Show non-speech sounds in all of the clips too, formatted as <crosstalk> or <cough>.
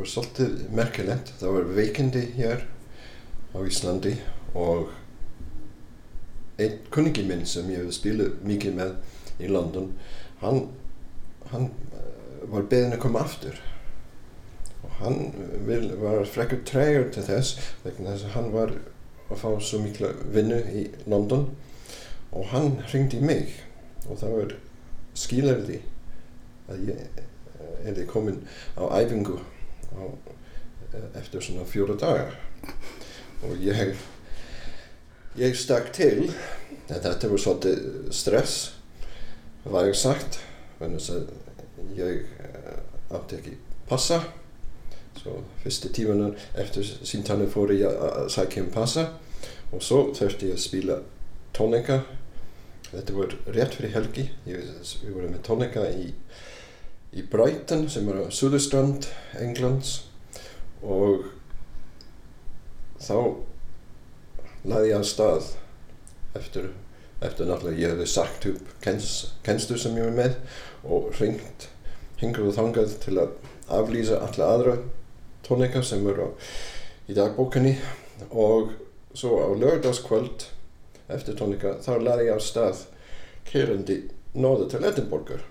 var svolítið merkilegt. Það var veikindi hér á Íslandi og einn kunningi minn sem ég spilað mikið með í London, hann, hann eh, var beðin að koma aftur. Og hann vil, var frekkur tregur til þess vegna þess að hann var að fá svo mikla vinnu í London og hann ringdi mig og það var skilærði að ég er þið komin á æfingu á, eftir svona fjóra dagar og ég ég stakk til. Þetta var svolítið stress var ég sagt ég uh, átti ekki passa. Svo fyrstu tímanar eftir síntannu fór ég að sækja um passa. Og svo þurfti ég að spila tónleika. Þetta var rétt fyrir helgi. Ég, við vorum með tónleika í í Brighton sem er á Suðurstrand Englands. Og þá laði ég að stað eftir, eftir náttúrulega ég hefði sagt upp kens, kennslu sem ég var með og ringt hingrað og þangað til að aflýsa alla aðra tónleika sem eru í dagbókinni. Og svo á lögdagskvöld eftir tónleika þá laði ég að stað kerandi nóða til Edinborgar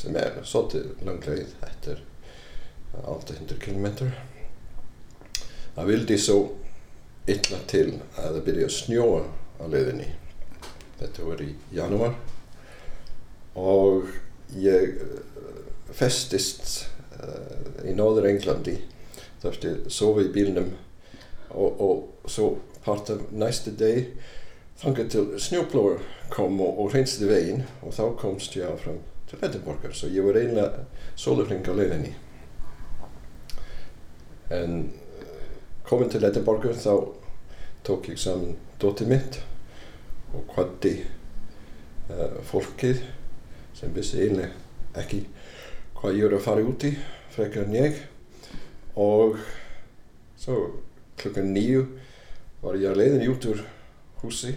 sem er svolítið langleið. Þetta er 800 km það vildi svo illa til að það byrja að snjóa á leiðinni. Þetta var í janúar. Og ég eh, festist uh, í Nóður Englandi. Þurfti að sofa í bílnum og, og svo part af næstu deg þangað til snjóplóður kom og, og reynsti veginn. Og þá komst ég áfram til Edinborgar så ég var eiginlega sólurring á leiðinni en eh, komin til Edinborgar þá tók ég saman dótið mitt og hvati uh, eh, fólkið sem vissi eiginlega ekki hvað ég voru að fara úti frekar en ég. Og svo klukkan nýju var ég að leiðin út úr húsi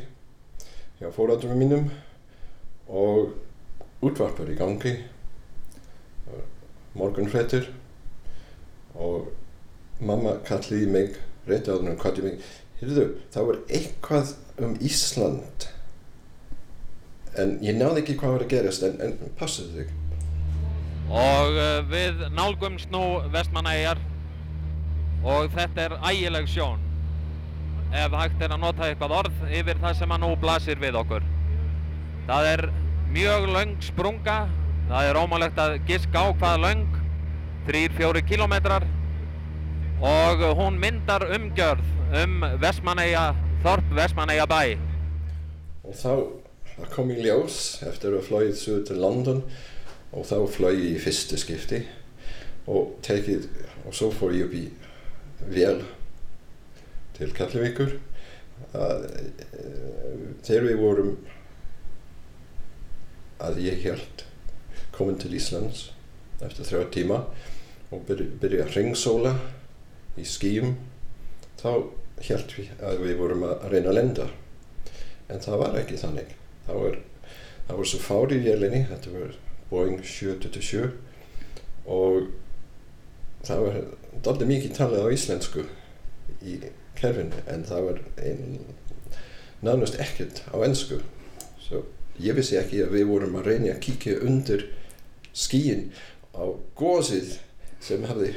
hjá fóröldurum mínum og útvarpur í gangi morgunfrettur og mamma kalliði mig rétt á þennum kalliði mig. Hyrðu, það var eitthvað um Ísland en ég náði ekki hvað var að gerast en, en passaðu þig. Og uh, við nálgumst nú vestmanæjar og þetta er ægileg sjón ef hægt er að nota eitthvað orð yfir það sem að nú blasir við okkur. Það er mjög laung sprunga. Það er ómálegt að giska á hvaða laung, 3-4 kilometrar og hún myndar umgjörð um Vestmanæja, Þorp Vestmanæja bæ. Og þá kom ég ljós eftir að flóið svo til London og þá flóið ég í fyrstu skipti og tekið og svo fór ég upp í vél til Kallavíkur. Þegar við vorum að ég held komin til Íslands eftir þrjá tíma og byrja, byrja að ringsóla í skýjum þá held við að við vorum að reyna að lenda. En það var ekki þannig. Það var, það var svo fári í vélinni þetta var Boeing 727 og það var doldið mikið talað á íslensku í kerfinu en það var ein, nánast ekkert á ennsku svo ég vissi ekki að við vorum að reyna að kíkja undir skíin á gósið sem hafði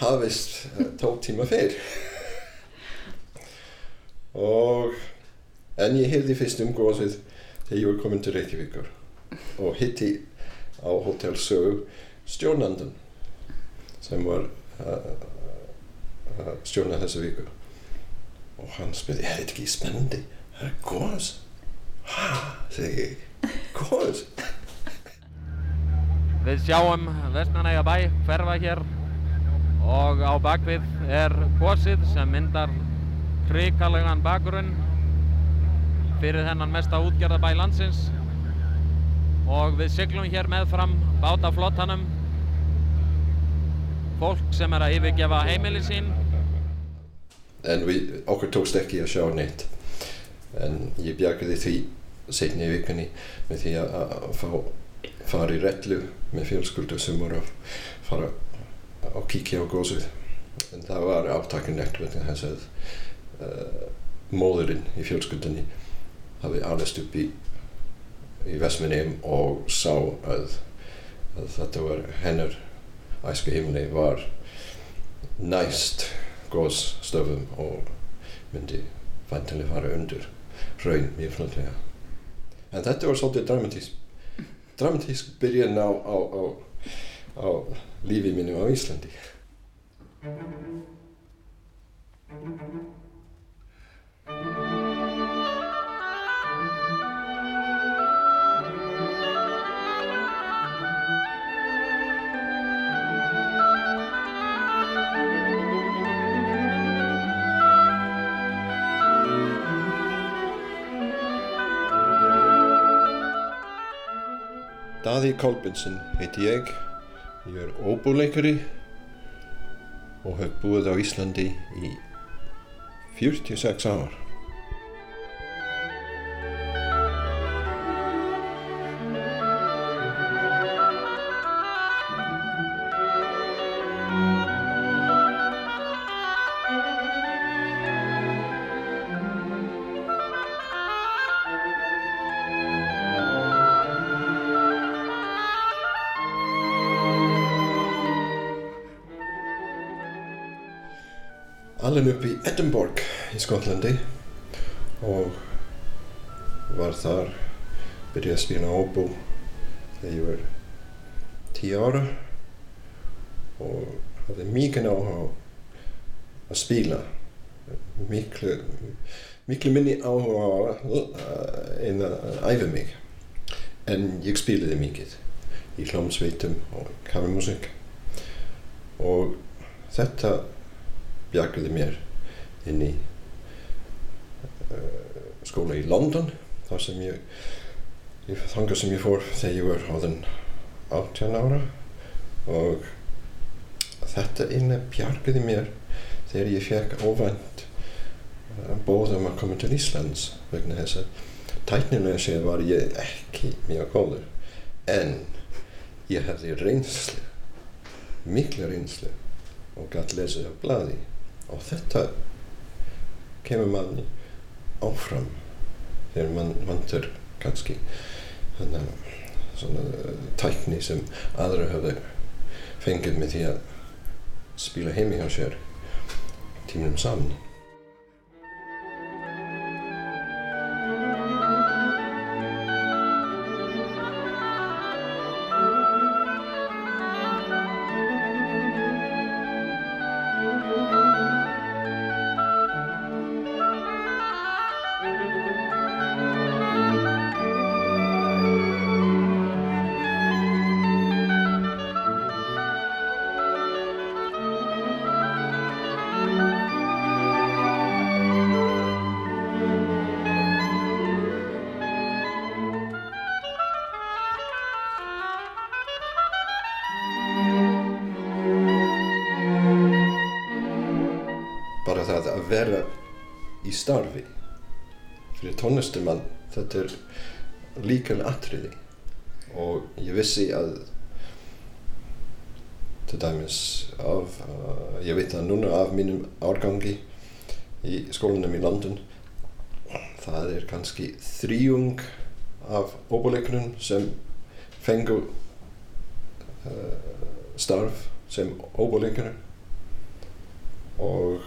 hafist eh, tók tíma fyrr. Og en ég hefði fyrst um gósið þegar ég var komin til Reykjavíkur og hitti á Hotel Sög stjórnandan sem var uh, uh, stjórna þessu viku. Og hann spurði, er þetta ekki spennandi? Það er góðs segi ég, góðs. Við sjáum Vestmanæja bæ hverfa hér og á bakvið er gósið sem myndar hrikalegan bakgrunn fyrir þennan mesta útgerðabæ landsins. Og við syklum hér með fram bátaflottanum fólk sem er að yfirgefa heimili sín. En við, okkur tókst ekki að sjá neitt en ég bjargaði því setni í vikunni með því að fá fara í rellu með fjölskyldu sem voru að fara og kíkja á gósið en það var átakanlegt vegna þess að uh, móðurinn í fjölskyldunni hafi alveg upp í, í Vestminniðum og sá að, að þetta var hennar æsku heimili var næst góðstöfum og myndi vantilega fara undir raun mjög flotlega. En þetta var svolítið dramatísk, dramatísk byrjun á, á, á, á lífi mínu á Íslandi. Daði Kolbinsen heiti ég, ég er óbúleikari og hef búið á Íslandi í 46 ár. Skotlandi og var þar byrjaði að spila óbú þegar ég var tíu ára og hafði mikið áhuga að spila. Miklu, miklu minni áhuga en að æfa mig. En ég spilaði mikið í hljómsveitum og kamermusik og þetta bjargaði mér inn í skóla í London þar sem ég, ég þangað sem ég fór þegar ég var áðan 18 ára. Og þetta inna bjargaði mér þegar ég fekk óvænt uh, bóð um að koma til Íslands vegna þess að tæknilega séð var ég ekki mjög góður. En ég hefði reynslu mikla reynslu og gæti lesið á bladi og þetta kemur manni áfram þegar mann vantur kannski hana, svona tækni sem aðra höfðu fengið með því að spila heimi hjá sér tímunum saman bara það að vera í starfi fyrir tónlistumann þetta er líka atriði. Og ég vissi að til dæmis af, uh, ég veit að núna af mínum árgangi í skólanum í London það er kannski þrjung af óbúleikunum sem fengu uh, starf sem óbúleikunum og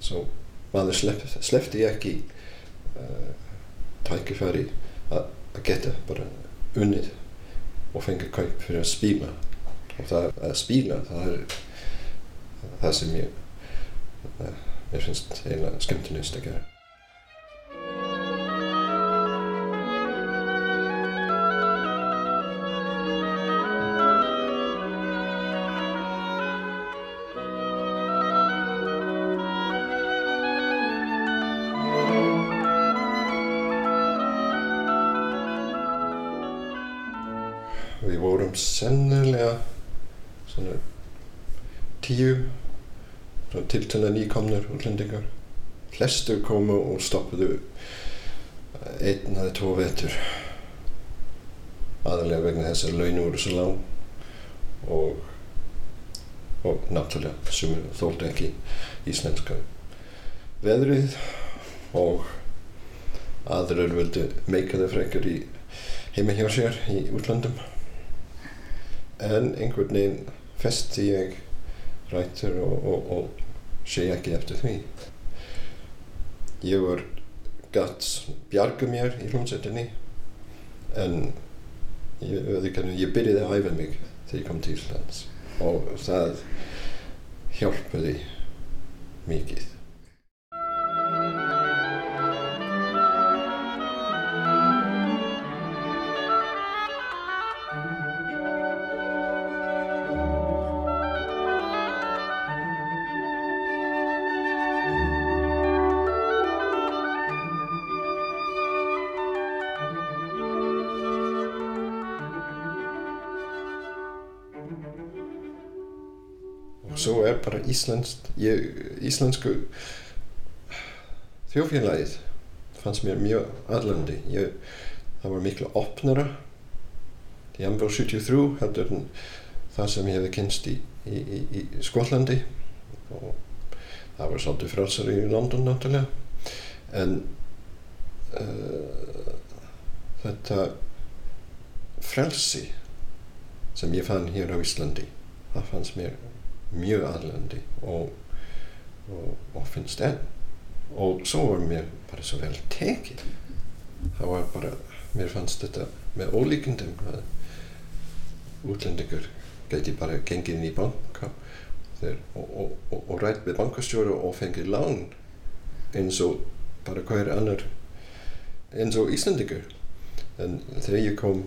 svo maður sleppti ekki uh, tækifæri að geta bara unnið og fengið kaup fyrir að spíla og það að spíla það er það sem ég uh, mér finnst eiginlega skemmtilegst að gera tíu svona tiltöla nýkomnir útlendingar. Flestur komu og stoppuðu einn eða tvo vetur. Aðalega vegna þess að laun voru svo lág og og náttúrulega sem þóldi ekki íslenska veðrið og aðrar vildi meika það frekar í heima hjá sér í útlandum en einhvern veginn festi ég rættur og, og, og sé ekki eftir því. Ég var gatt bjarga mér í hljómsveitinni en ég, ég byrjaði að æfa mig þegar ég kom til Íslands og það hjálpaði mikið íslenskt íslensku þjófélagið fannst mér mjög aðlandi. Ég, það var miklu opnara í Ambró 73 heldur en það sem ég hefði kynst í, í, í, í Skollandi og það var svolítið frálsari í London náttúrulega. En uh, þetta frelsi sem ég fann hér á Íslandi það fannst mér mjög aðlandi og, og, og finnst enn. Og svo var mér bara svo vel tekið. Það var bara, mér fannst þetta með ólíkundum að útlendingur geti bara gengið inn í banka þeir, og, og rætt með bankastjóru og fengið lán eins og bara hver annar eins og Íslandingur en þegar ég kom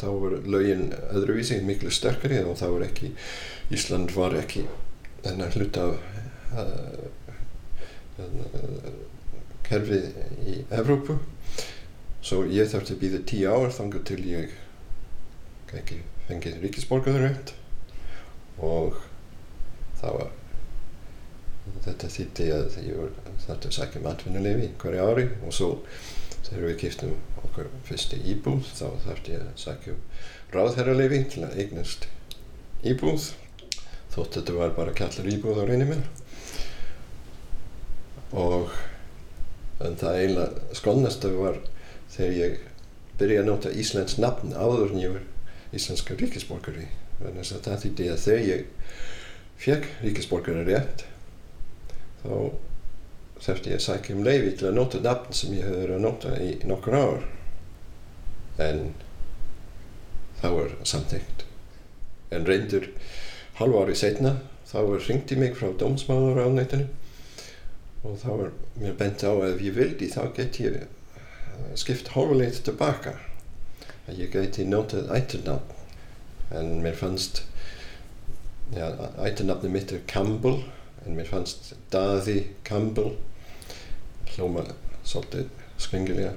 þá voru lögin öðruvísi miklu sterkari og þá var ekki Ísland var ekki þennan hlut af uh, uh, kerfið í Evrópu. Svo ég þarfti að býða tíu ár þangar til ég ekki fengið ríkisborgarrétt og það var þetta þýtti að ég þarfti að sækja matvinnulefi hverja ári og svo þegar við kiptum okkar fyrsti íbúð þá þarfti ég að sagja um ráðherralefi til að eignast íbúð þótt þetta var bara kallar íbúð á reynir mér og en það eiginlega skolnasta var þegar ég byrjaði að nota Íslands nafn áður en ég var íslenska ríkisborgari. Þannig að það þýtti að þegar ég fekk ríkisborgari rétt þá þurfti ég að sækja um leiði til að nota nafn sem ég hefði verið að nota í nokkur ár. En það var samtengt en reyndur halv ári setna þá var ringt í mig frá dómsmáður á neytinu og þá var mér bent á að ef ég vildi þá get ég skipt hálfuleitt tilbaka. Að ég geti notað æturnafn en mér fannst ja, æturnafni mitt er Campbell en mér fannst Daði Campbell hljóma svolítið skringilega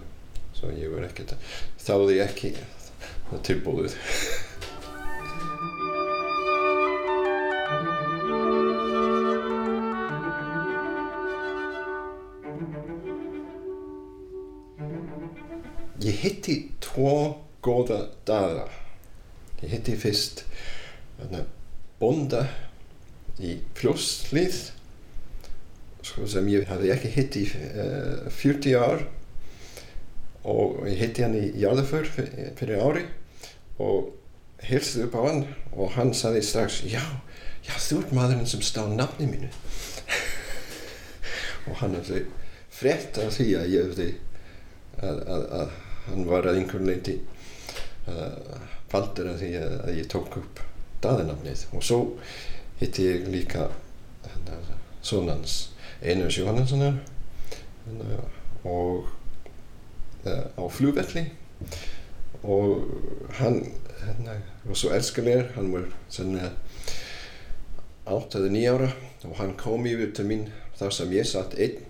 svo ég var ekkert þáði ekki það tilbúið. Ég hitti tvo góða daga. Ég hitti fyrst bonda í fljóslið sem ég hafði ekki hitt í uh, 40 ár. Og ég hitti hann í Jarðaför fyrir ári og hilsði upp á hann og hann saði strax já, já þú ert maðurinn sem stá nafni mínu. <laughs> Og hann hefði frett af því að ég hefði að, að, að hann var að einhvern leiti faldur af því að, að ég tók upp daðinafnið og svo hitti ég líka sonans Einars Jóhannessonar og uh, á flugvelli. Og hann hérna, var svo elskalegur, hann var sennilega átt eða nýjára og hann kom yfir til mín þar sem ég satt einn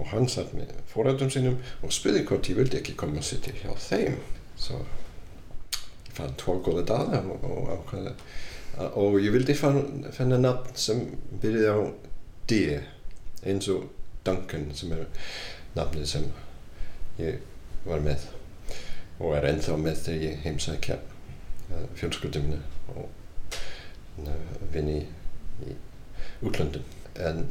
og hann satt með fóröldum sínum og spurði hvort ég vildi ekki koma og sitja hjá þeim. Svo ég fann tvo góða daga og, og, og, og ég vildi finna nafn sem byrjaði á D eins og Duncan sem er nafnið sem ég var með og er ennþá með þegar ég heimsækja uh, fjölskyldumina og vinni í útlöndum. En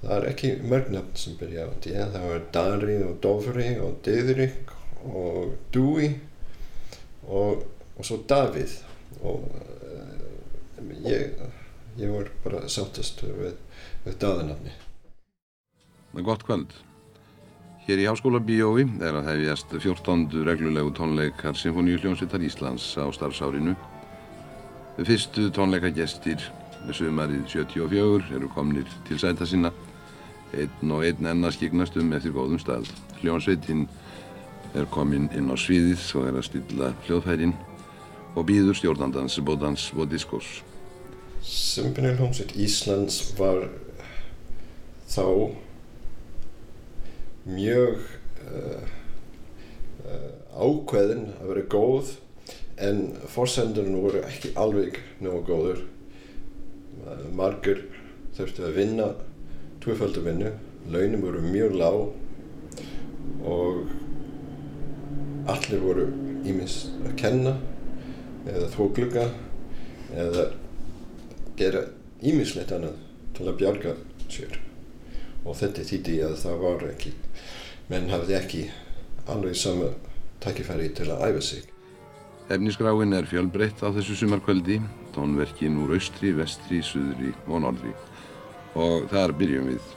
það er ekki mörg nöfn sem byrja á D það var Dari og Dofri og Didrik og Dewey og, og svo Davíð. Og uh, ég, ég var bara sáttast við, við daðinafni Gott kvöld. Hér í Háskóla Bíói er að hefjast 14. reglulegu tónleikar Sinfoníusljónsvittar Íslands á starfsárinu. Fyrstu tónleikagestir sumarið 74 eru komnir til sæta sinna. Einn og einn enna skiknast um eftir góðum stað. Hljónsveitin er komin inn á sviðið og er að stilla hljóðfærin og býður stjórnandans bótans og diskos. Symfóníuljónsveit Íslands var þá mjög uh, uh, ákveðin að vera góð en fórsendurinn voru ekki alveg nógu góður. Margur þurftu að vinna tvöföldu vinnu launum voru mjög lág og allir voru ímis að kenna eða þóklugga eða gera ímislegt annað til að bjarga sér. Og þetta þýtti að það var ekki menn hafði ekki alveg sama tækifæri til að æfa sig. Efnisgráin er fjölbreytt á þessu sumarkvöldi tónverkin úr austri, vestri, suðri og norðri. Og þar byrjum við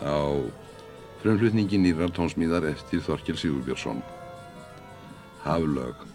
á frumflutningi nýrar tónsmíðar eftir Þorkil Sigurbjörnsson. Haflög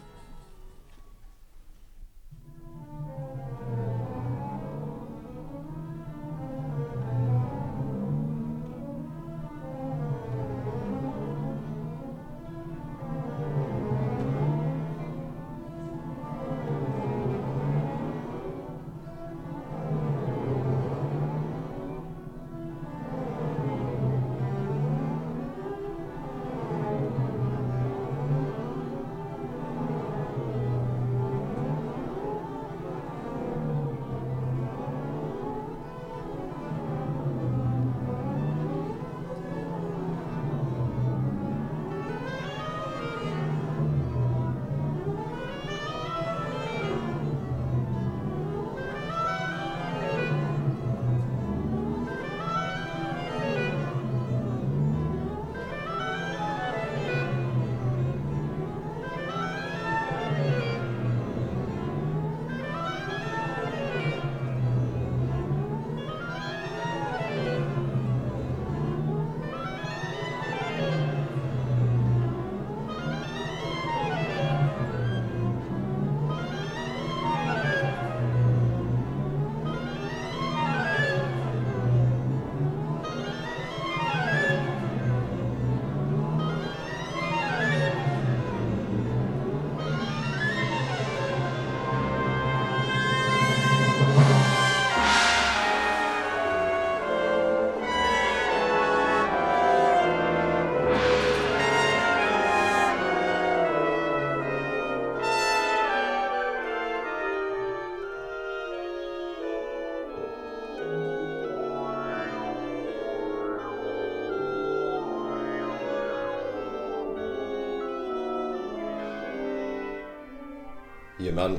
ég man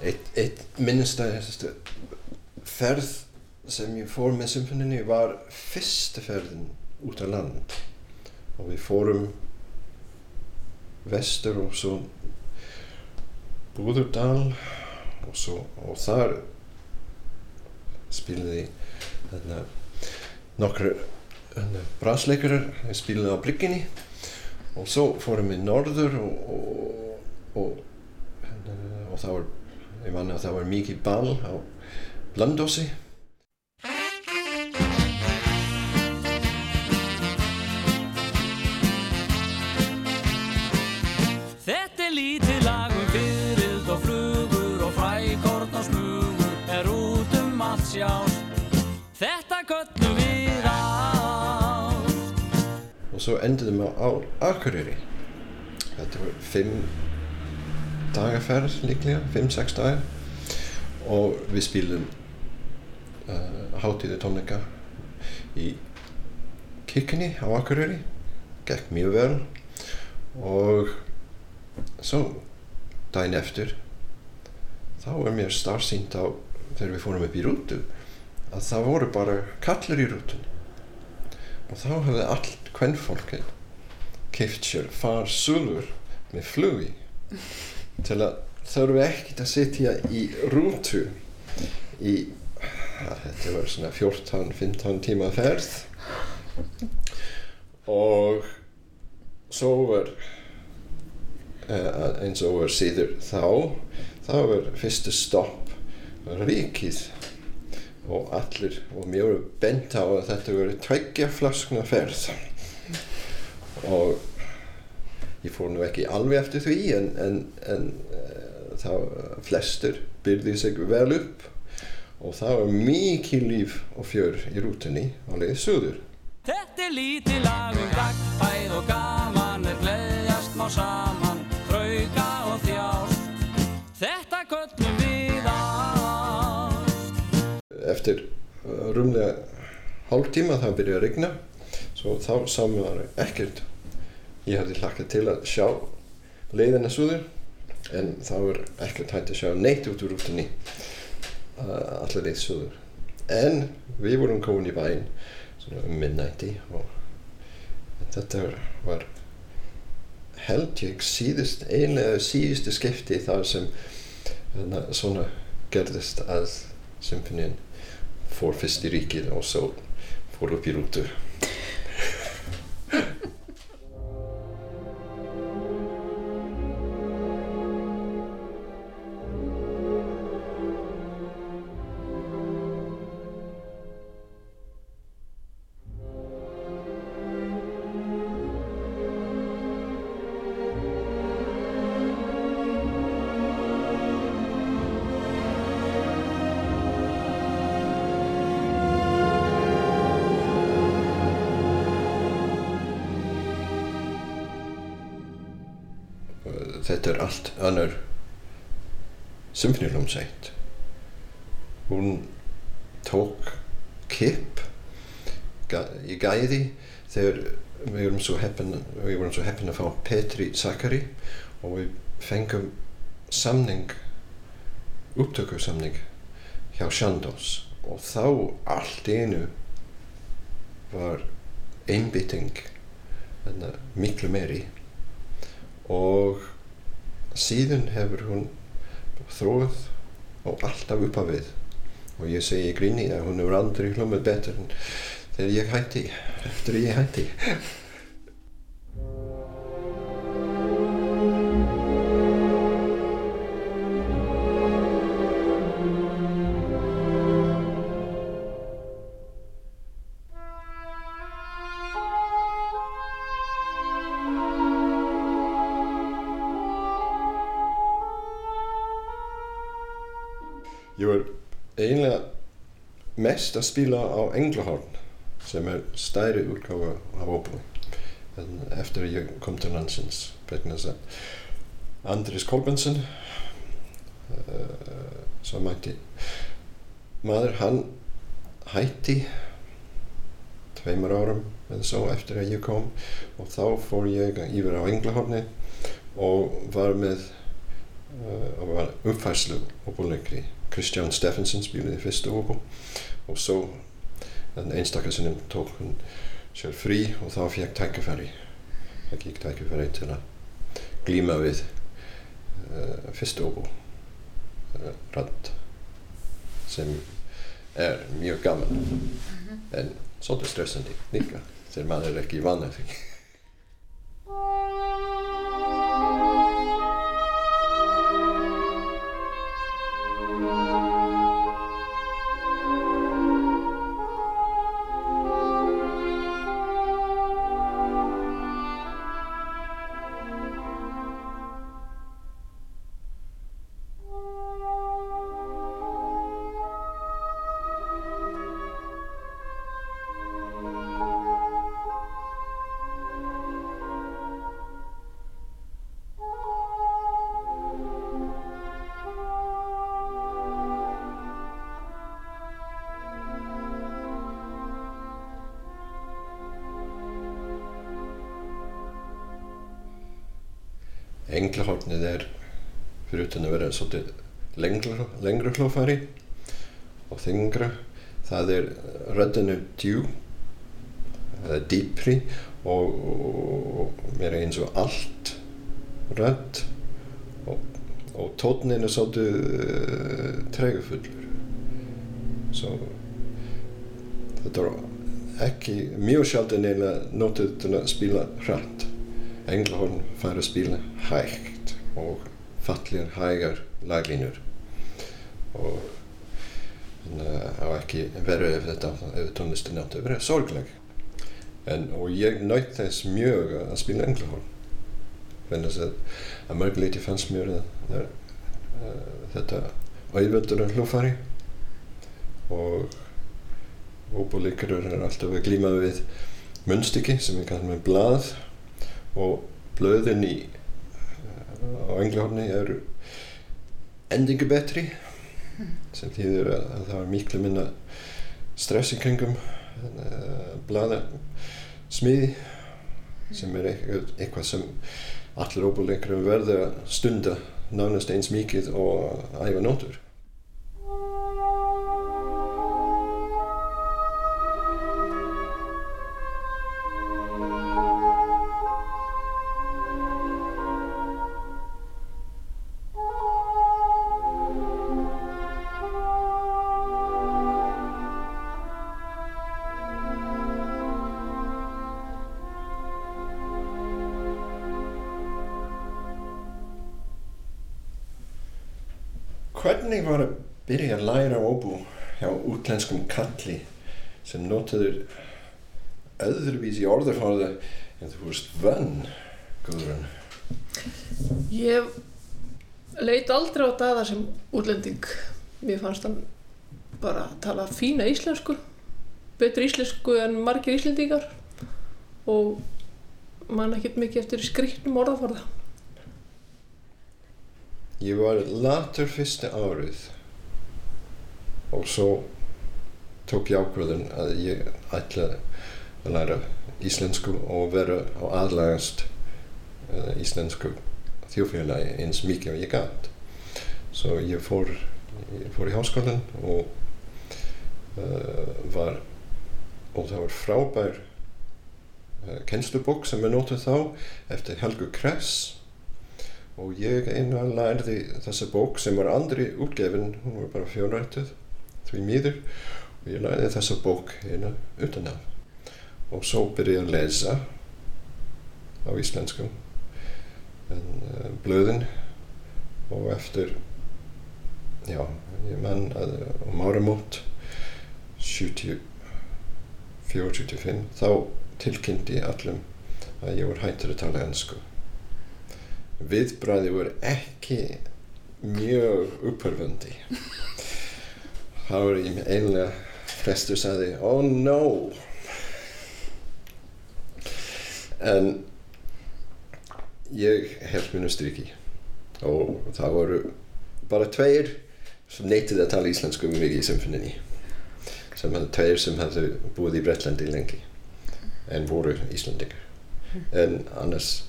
eitt, eitt minnsta ferð sem ég fór með symfóninni var fyrsta ferðin út á land. Og við fórum vestur og svo Búðurdal og, svo, og þar spilaði þarna nokkru brasleikarar spilaði á blikkinni og svo fórum við norður og, og, og og það var, ég manna að það var mikið ball á Blöndósi Þetta er lítið lag um fyrirld og flugur og frækorn og smugur er út um allt sjást Þetta göllum við ást. Og svo endaðum við á Akureyri. Þetta var fimm dagaferð líklega, fimm-sex dagar og við spilum uh, hátíðu tónleika í kirkni á Akureyri. Gekk mjög vel. Og svo daginn eftir þá er mér starfsýnt á þegar við fórum upp í rútu að það voru bara kallar í rútunni. Og þá hefði allt kvennfólkið keift sér far sulur með flugi til að þurfi ekkert að sitja í rútu í þetta var svona 14-15 tíma ferð. Og svo var uh, eins og var síður þá þá var fyrstu stopp ríkið og allir og voru bent á að þetta voru tveggja flaskna ferð. Og ég fór nú ekki alveg eftir því en, en, en uh, þá flestir byrði sig vel upp og það var mikið líf og fjör í rútunni á leiði söður Þetta er lítið lag um gagfæð og gaman er gleðjast má saman, trauka og þjást. Þetta köllum við ást. eftir uh, rúmlega hálf tíma það byrjaði að rigna svo þá sá maður ekkert ég hafði hlakkað til að sjá leiðina suður en það var ekkert hægt að sjá neitt út úr rútunni. Uh, allar leið suður en við vorum komin í bæinn um minnætti og þetta var held ég síðust einlega síðustu skipti þar sem þarna, svona gerðist að symfoníun fór fyrst í ríkið og svo fór upp í rútu þetta er allt annar symfóníuljómsveit. Hún tók kipp ga- í gæði þegar við vorum svo heppin við vorum svo heppin að fá Petri Zakari og við fengum samning upptökusamning hjá Shandós og þá allt einu var einbytting miklu meiri. Og síðan hefur hún þróið og alltaf upp að við. Og ég segi í gríni að hún hefur aldrei hlumið betur en þegar ég hætti eftir ég hætti mest að spila á Englahorn sem er stærri útgáfa af óbúi eftir að ég kom til landsins Andris Kolbensen uh, sem mætti maður hann hætti tveimur árum eða svo eftir að ég kom og þá fór ég yfir á Englahorni og var með uh, og var uppfærslu óbúleikri Kristján Steffensen spilaði fyrstu óbú og svo en einstakasinnum tók hún sér frí og þá fekk tækifæri. Það gikk tækifæri til að glíma við uh, fyrstu óbú uh, rand sem er mjög gaman. En svolítið stressandi líka þegar maður er ekki vann að því svolítið lengra, lengra hlófæri og þingra. Það er röddinu djúb, eða dýpri og, og mér er eins og allt rödd og, og tónin er svolítið uh, tregufullur. Svo þetta er ekki mjög sjaldan eiginlega notið til að spila hratt. Englahorn fær að spila hægt fallir hægar laglínur. Og þannig að á ekki verið ef þetta ef tónlistin átti að vera sorgleg. En, og ég naut þess mjög að spila englahorn. Þannig að að mörguleiti fannst mér að, að, þetta auðvöldur hljófari og óbúleikarur er alltaf að glíma við munnstykki sem er kannski með blað og blöðin í á englahorni eru endingu betri sem þýðir að, að það var miklu minna stress í kringum uh, blada smiði sem er eitthvað, sem allir óbúleikar verður að stunda nánast eins mikið og æfa nótur öðruvísi orðarfáða en þú veist vann, Guðrun? Ég leit aldrei á Dada sem útlending. Mér fannst hann bara tala fína íslensku, betri íslensku en margir íslendingar og man ekkert mikið eftir skrýtnum orðaforða. Ég var latur fyrsta árið og svo tók ég ákvörðun að ég ætla að læra íslensku og vera á aðlagast uh, íslensku þjófélagi eins mikið og ég gæt. Svo ég fór, ég fór í háskólan og uh, var, og það var frábær uh, kennslubók sem er notað þá eftir Helgu Kress. Og ég einu að lærði þessa bók sem var andri útgefin, hún var bara fjórættið, því mýður og ég lærði þessa bók einu utan af og svo byrjaði ég að lesa á íslensku. En uh, blöðin. Og eftir já, ég mann að um áramót 74-75 þá tilkynnti ég allum að ég var hættur að tala ennsku viðbræði voru ekki mjög upphörfundi. Þá var ég einlega frestur sagði oh no en ég held minu striki. Og það voru bara tveir sem neytið að tala íslensku með mig í symfoninni sem hefði tveir sem hefði búið í Brettlandi lengi en voru Íslandingar en annars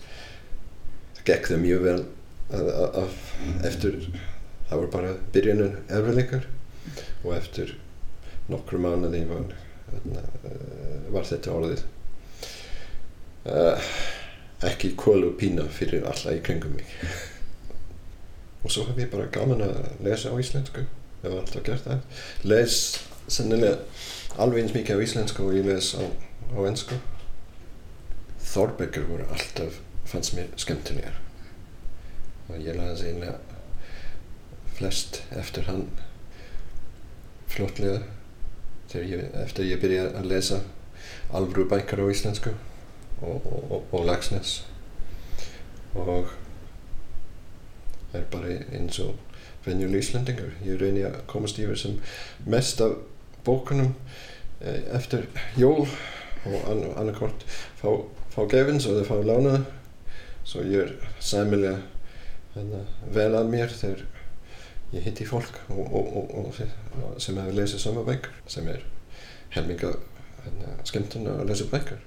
gekk það mjög vel að, að, að eftir það var bara byrjunin erfiðleikar. Og eftir nokkru mánuði var, var þetta orðið uh, ekki kólu pína fyrir alla í kringum mig. Og svo hef ég bara gaman að lesa á íslensku ég hef alltaf gert það. Les sennilega alveg eins mikið á íslensku og ég les á, á ennsku Þorberger voru alltaf fannst mér skemmtilegar. Og ég laði seinlega flest eftir hann fljótlega ég, eftir ég byrjaði að lesa alvru bækar á íslensku og, og, og, Lagsnes og er bara eins og venjuleg íslendingar ég reyni að komast yfir sem mest af bókunum eftir jól og annarkort fá, fá gefins og þeir fá lánaða svo ég er sæmilega hérna, vel að mér þegar ég hitti fólk og, og, og, sem hefur lesið sama bækur sem er helminga hérna, skemmtun að lesa bækur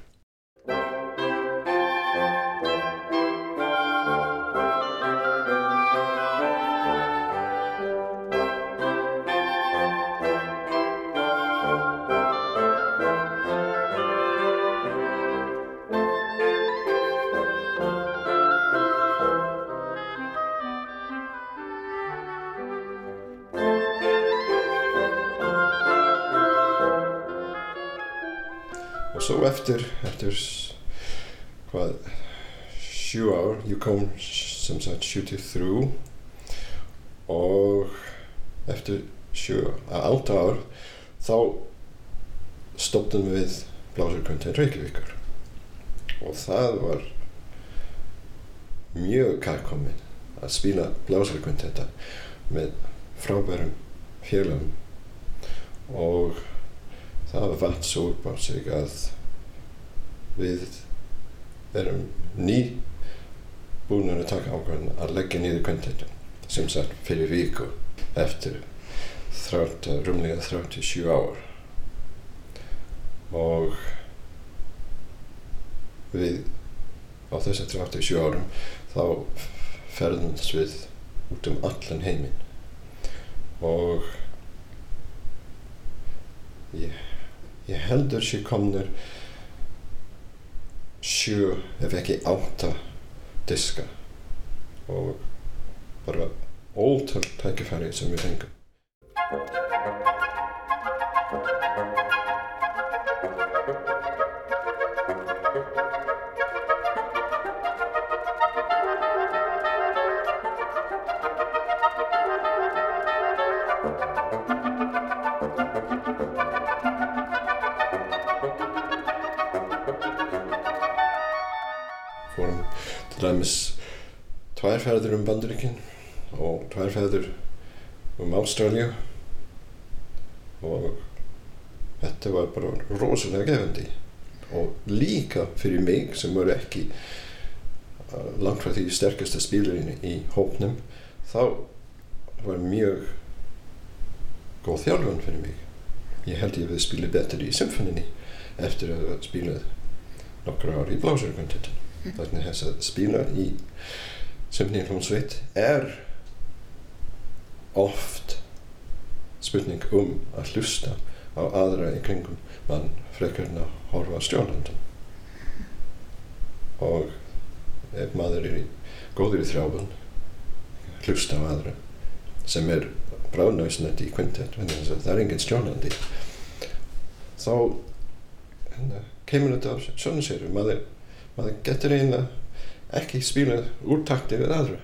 kom sem sagt 73 og eftir sjö, að átta ár þá stopnum við Blásarkvöntin Reykjavíkar og það var mjög kærkomið að spila Blásarkvöntetta með frábærum félagum og það vatt svo upp á sig að við erum ný búin að taka ákvæðan að leggja niður kvöntettin sem sagt fyrir viku eftir 30, rúmlega 37 ár. Og við á þessi 37 árum þá ferðumst við út um allan heiminn. Og ég, ég heldur sé komnir sjö ef ekki átta diska og bara ótal tækifæri sem við fengum dæmis tvær ferðir um Bandaríkin og tvær ferðir um Ástralja og þetta var bara rosalega gefandi. Og líka fyrir mig sem var ekki uh, langt frá því sterkasta spilarinn í hópnum þá var mjög góð þjálfun fyrir mig. Ég held ég við spila betur í symfoninni eftir að hafa spilað nokkra ár í blásarkvöntetin þannig þess að spila í symfóníuhljómsveit er oft spurning um að hlusta á aðra í kringum mann frekar en að horfa á stjórnandan og ef maður er í góður í þrjáfun hlusta á aðra sem er bráðnæsnandi í kvintett það er engin stjórnandi þá hérna, kemur þetta af svona sér maður, maður getur eiginlega ekki spila úr takti við aðra.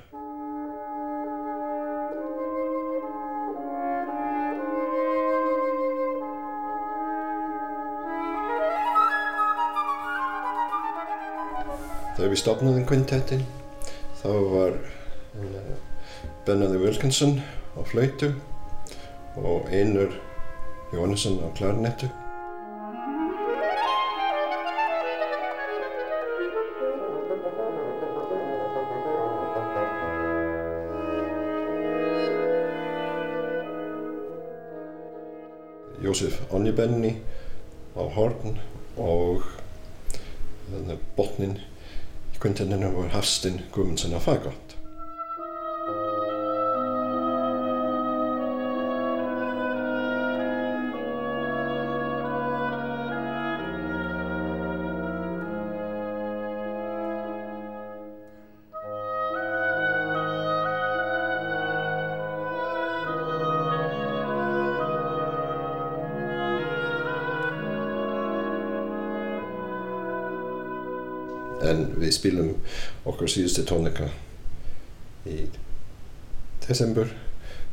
Þegar við stopnaðum kvintettin þá var uh, Bennaði Wilkinson á flöytu og Einar Jónesson á klarnettu Jósef Onnibenni á horn og þannig botnin í kvintenninu var Hafstinn Guðmundsson á fagott. En við spilum okkar síðustu tónleika í desember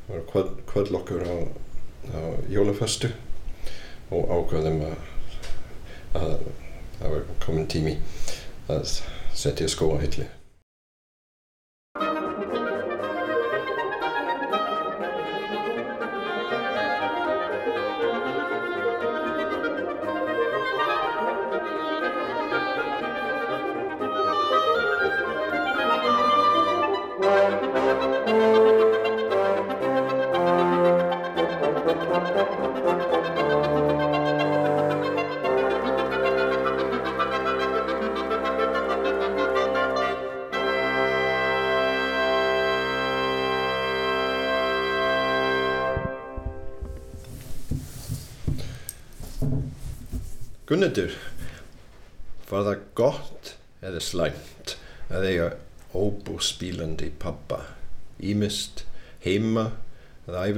var kvöld, kvöldlokkur á, á jólaföstu og ákveðum að, að það var komin tími að setja skó á hilli.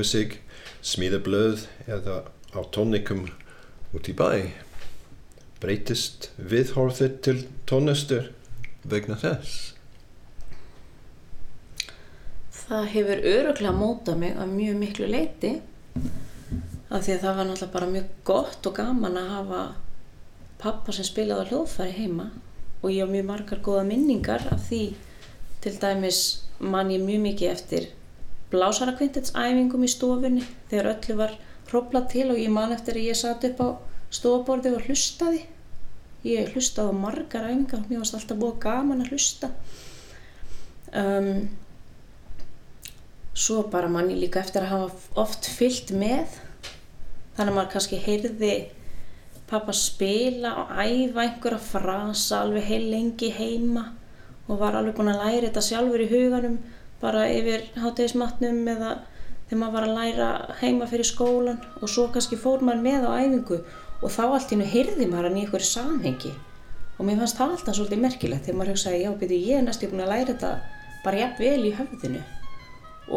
Sig, smíða blöð eða á tónleikum út í bæ? breytist viðhorfið til tónlistur vegna þess? Það hefur öruglega mótað mig að mjög miklu leiti af því að það var náttúrulega bara mjög gott og gaman að hafa pappa sem spilaði á hljóðfæri heima og ég á mjög margar góða minningar af því til dæmis man ég mjög mikið eftir blásarakvintetsæfingum í stofunni þegar öllu var hróplað til og ég man eftir að ég satt upp á stofaborði og hlustaði. Ég hlustaði á margar æfingar mér varst alltaf búið gaman að hlusta. Um, svo bara man ég líka eftir að hafa oft fyllt með þannig að maður kannski heyrði pappa spila og æfa einhverja frasa alveg heil lengi heima og var alveg búin að læra þetta sjálfur í huganum bara yfir hátegismatnum eða þegar maður var að læra heima fyrir skólan og svo kannski fór maður með á æfingu og þá allt í hennu heyrði maður hann í einhverju samhengi. Og mér fannst það alltaf svolítið merkilegt þegar maður hugsaði já, byrju, ég er næstu búin að læra þetta bara jafn vel í höfðinu.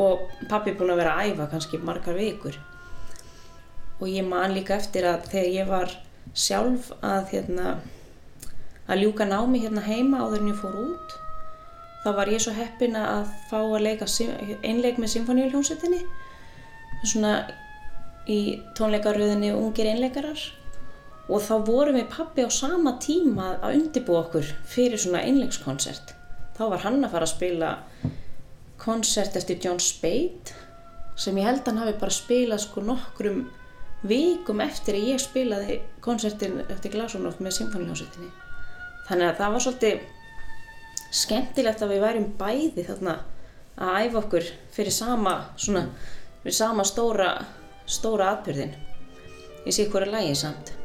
Og pappi búin að vera að æfa kannski margar vikur. Og ég man líka eftir að þegar ég var sjálf að hérna að ljúka námi hérna heima áður en ég fór út þá var ég svo heppin að fá að leika einleik með symfóníuljónsettinni svona í tónleikaröðinni Ungir einleikarar. Og þá vorum við pappi á sama tíma að undibú okkur fyrir svona einleikskonsert þá var hann að fara að spila konsert eftir John Spade sem ég held að hann hafi bara spilað sko nokkrum vikum eftir að ég spilaði konsertin eftir Glasunoff með symfóniljónsettinni þannig að það var svolítið skemmtilegt að við værim bæði þarna að æfa okkur fyrir sama svona, fyrir sama stóra stóra atbyrðin í hverju lægi samt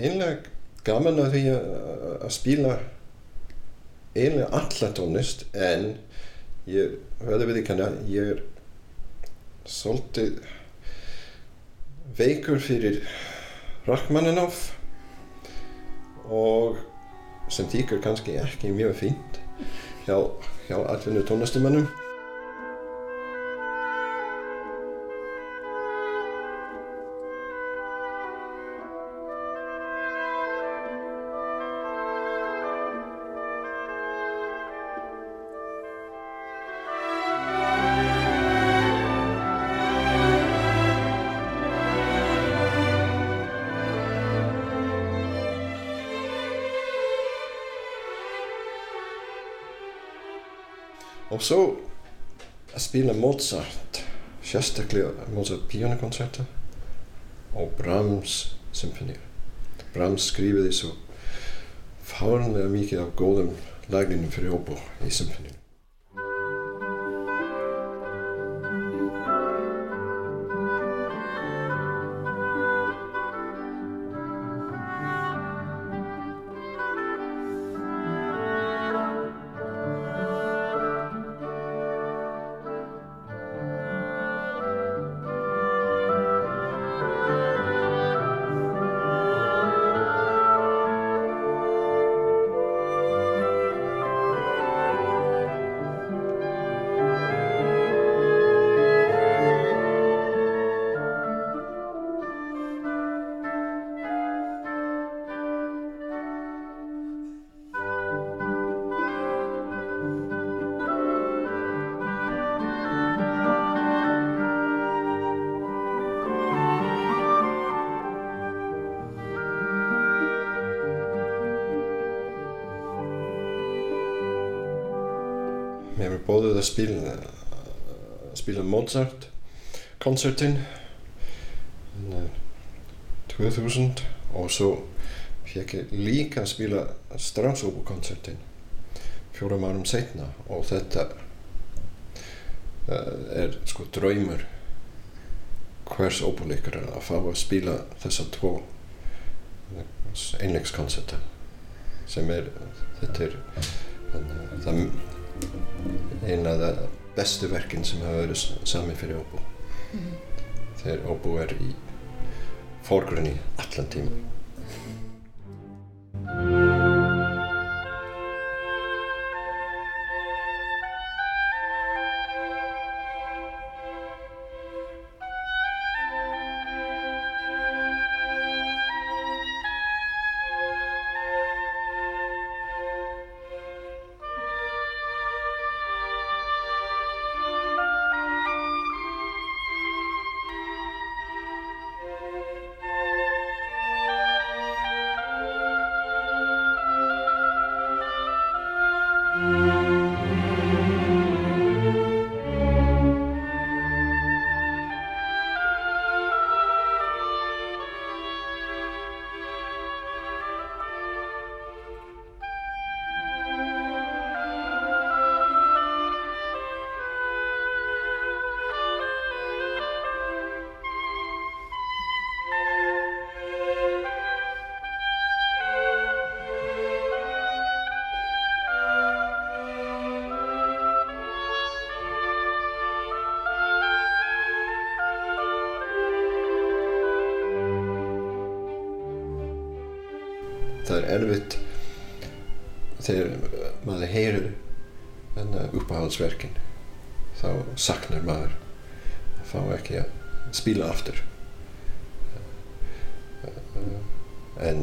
einlega gaman að því að, spila einlega alla tónlist en ég höfði við ekki hana ég er svolítið veikur fyrir Rachmaninoff og sem þykir kannski ekki mjög fínt hjá, hjá atvinnu tónlistumannum Og svo að spila Mozart, sérstaklega Mozart píjónukoncerta og Brahms symfóníur. Brahms skrifiði svo fárlega mikið af góðum laglínum fyrir óbú í symfóníu. Mér er bóðið að spila, að spila Mozart koncertin 2000 og svo fekk ég líka að spila Strauss koncertin fjórum árum setna og þetta uh, er sko draumur hvers óbúleikar að fá að spila þessa tvo einleikskonserta sem er þetta er það eina af það bestu verkin sem hafa verið sami fyrir óbú þegar óbú er í fórgrunni allan tíma erfitt þegar maður heyrir þennan uppáhaldsverkin þá saknar maður að fá ekki að spila aftur. En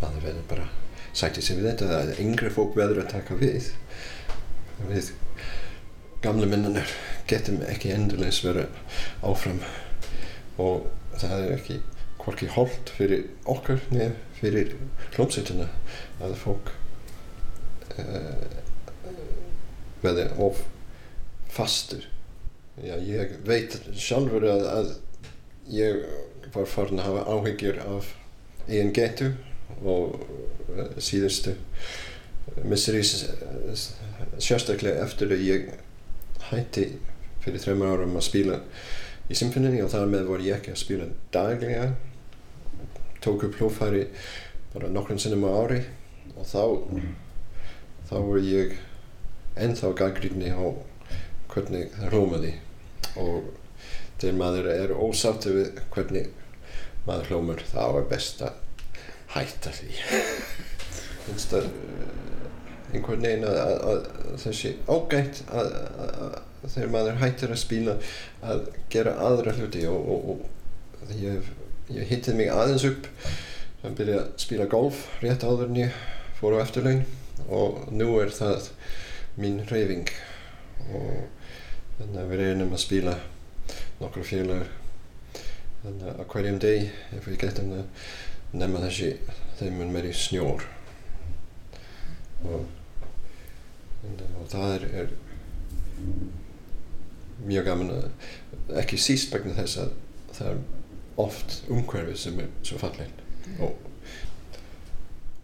maður verður bara sætti sig við þetta. Að yngre fólk verður að taka við. Við gamle minnanar getum ekki endurleis vera áfram og það er ekki hvorki holdt fyrir okkur neð fyrir hljómsveitina. Að fólk uh, verði of fastur. Já, ég veit sjálfur að, að ég var farin að hafa áhyggjur af eigin getu og uh, síðustu misseri sérstaklega eftir að ég hætti fyrir þreymur árum að spila í symfoninni og þar með voru ég ekki að spila daglega tók upp hljófæri bara nokkrum sinnum á ári og þá þá var ég ennþá gaggrínni á hvernig hljómaði. Og þegar maður er ósátti við hvernig maður hljómar þá er best að hætta því. Finnst það einhvern veginn að, að, að þessi ágætt að, þegar maður hættir að spila að gera aðra hluti og, og, og ég, ég hittið mig aðeins upp. Að byrja að spila golf rétt áður en ég fór á eftirlaun og nú er það mín reyfing og þannig að við reynum að spila nokkru félagur þannig að hverjum deg ef við getum að nefna þessi þeim mun meiri snjór. Og, og það er, er mjög gaman að ekki síst vegna þess að það er oft umhverfið sem er svo fallin og,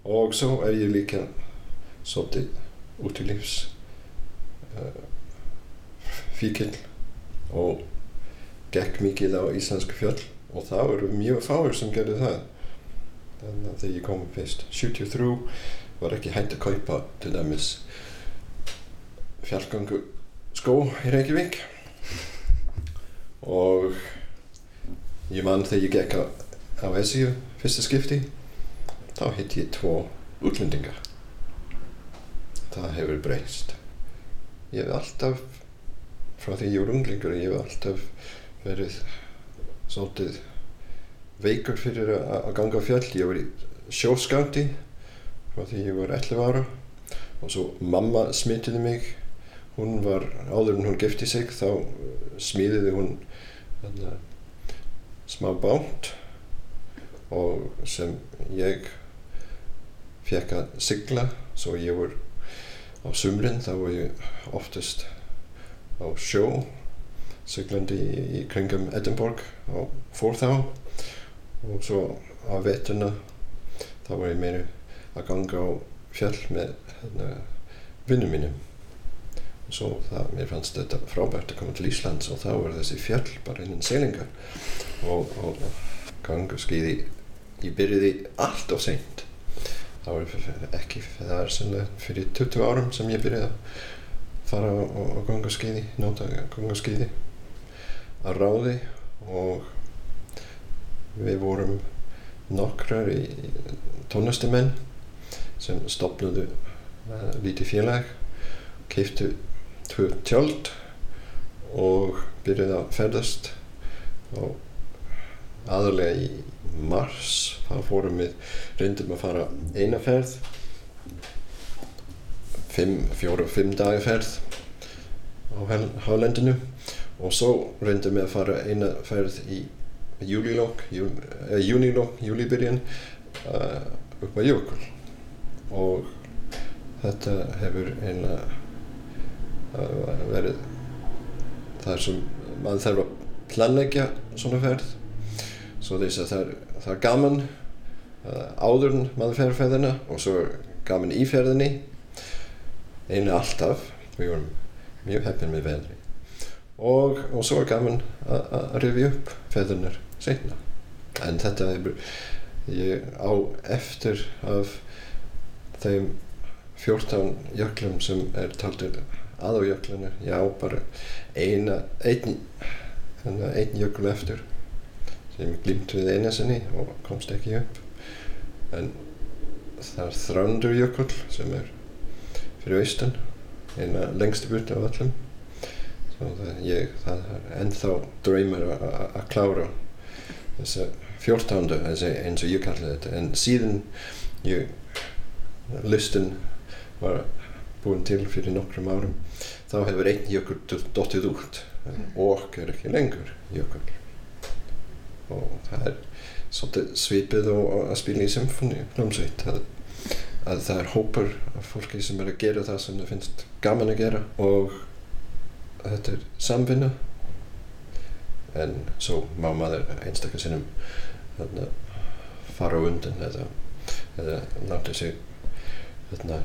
og svo er ég líka svolítið út í lífs uh, fíkil og gekk mikið á íslensku fjöll og það eru mjög fáir sem gerði það. Þannig að þegar ég kom fyrst 73 var ekki hægt að kaupa til dæmis fjallgangu skó í Reykjavík. Og ég mann þegar ég gekk á, á Esju fyrsta skipti þá hitt ég tvo útlendinga. Það hefur breyst. Ég hef alltaf frá því ég voru unglingur ég hef alltaf verið svolítið veikur fyrir að ganga á fjall. Ég var í sjóskáti frá því ég var 11 ára. Og svo mamma smitiði mig. Hún var, áður en hún gifti sig þá smíðiði hún smá bánt og sem ég fekk að sigla svo ég var á sumrin þá var ég oftast á sjó siglandi í, í kringum Edinborg á Forþá og svo á veturna þá var ég meira að ganga á fjall með hérna, vinnum mínum svo það, mér fannst þetta frábært að koma til Íslands og þá var þessi fjöll bara innan selingar og, og gangaskíði ég byrjaði allt of seint. Það var ekki það er sannlega fyrir 20 árum sem ég byrjaði að fara og, ganga skíði nota ganga skíði að ráði. Og við vorum nokkrar í tónlistumenn sem stopnuðu uh, lítið félag keiftu tvö tjöld og byrjuði að ferðast. Og aðalega í mars þá fórum við reyndum að fara eina ferð fimm, fjóra, fimm daga ferð á hálendinu og svo reyndum við að fara eina ferð í júlilokk, jú, eh, júnilokk, júlibyrjan uh, upp á jökul. Og þetta hefur einlega uh, verið það sem maður þarf að planleggja svona ferð. Svo þess að það er, það er gaman uh, áður en maður fer ferðina og svo er gaman í ferðinni. Einu alltaf við vorum mjög heppin með veðri og, og svo er gaman að rifja upp ferðinar setna en þetta ég á eftir af þeim 14 jöklum sem er taldir að á jöklinu já bara eina einn ein jökul eftir. Sem glýmt við eina sinni og komst ekki upp. En það er Þrándur jökul sem er fyrir austan eina lengstu búti af öllum. Ég, það er ennþá draumar að klára þessa fjórtándu eins og ég kalli þetta. En síðan ég listin var búin til fyrir nokkrum árum þá hefur einn jökul dottið út og er ekki lengur jökul og það er svipið og að spila í symfóni hljómsveit. Að, að það er hópur af fólki sem er að gera það sem það finnst gaman að gera og þetta er samvinna. En svo má maður einstaklega sinnum fara undan eða, eða láta sig þarna,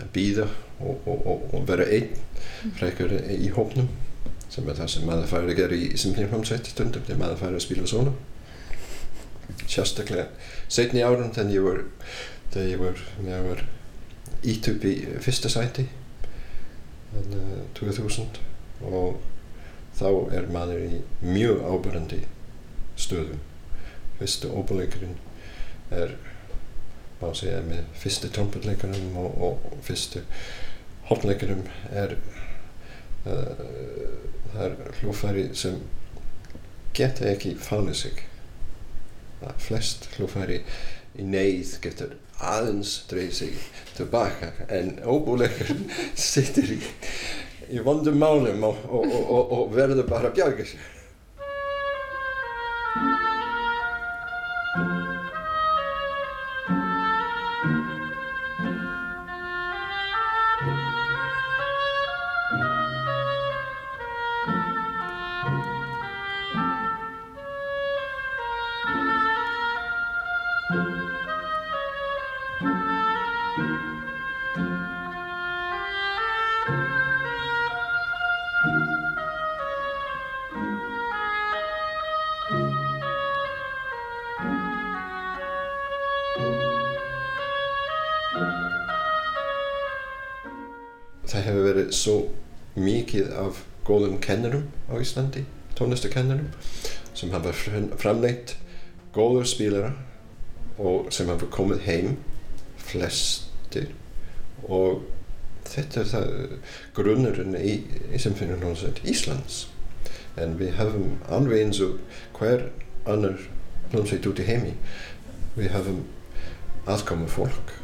að býða og, og, og, vera einn frekar í hópnum sem er það sem maður fær að gera í simplínhljómsveit stundum þegar maður fær að spila svona sérstaklega setni árun þegar ég var þegar ég var, ég var ít upp í fyrsta sæti þannig að 2000 og þá er maður í mjög ábærandi stöðum. Fyrstu óbúleikurinn er má segja með fyrstu trompetleikarum og, og fyrstu hopleikarum er uh, það er hljófæri sem geta ekki fálið sig. Það flest hljófæri í neyð getur aðeins dreyð sig tilbaka en óbúleikurinn <laughs> sittir í, í vondum málum og, og, og verður bara bjarga sig það hefur verið svo mikið af góðum kennurum á Íslandi, tónlistakennurum sem hafa framleitt góður spílara og sem hafa komið heim flestir. Og þetta er það grunnurinn í, í Symfóniuhljómsveit Íslands. En við höfum alveg eins og hver annar hljómsveit út í heimi við höfum aðkomu fólk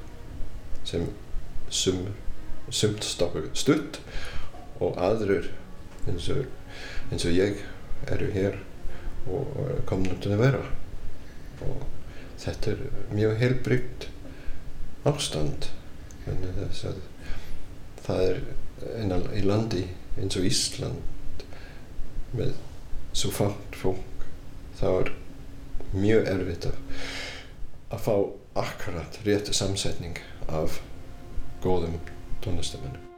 sem sumur sumt stoppar stutt og aðrir eins og, eins og ég eru hér og komnum til að vera. Og þetta er mjög heilbrygt ástand það er í landi eins og Ísland með svo fátt fólk þá er mjög erfitt að, fá akkurat rétti samsetning af góðum tónlistamennum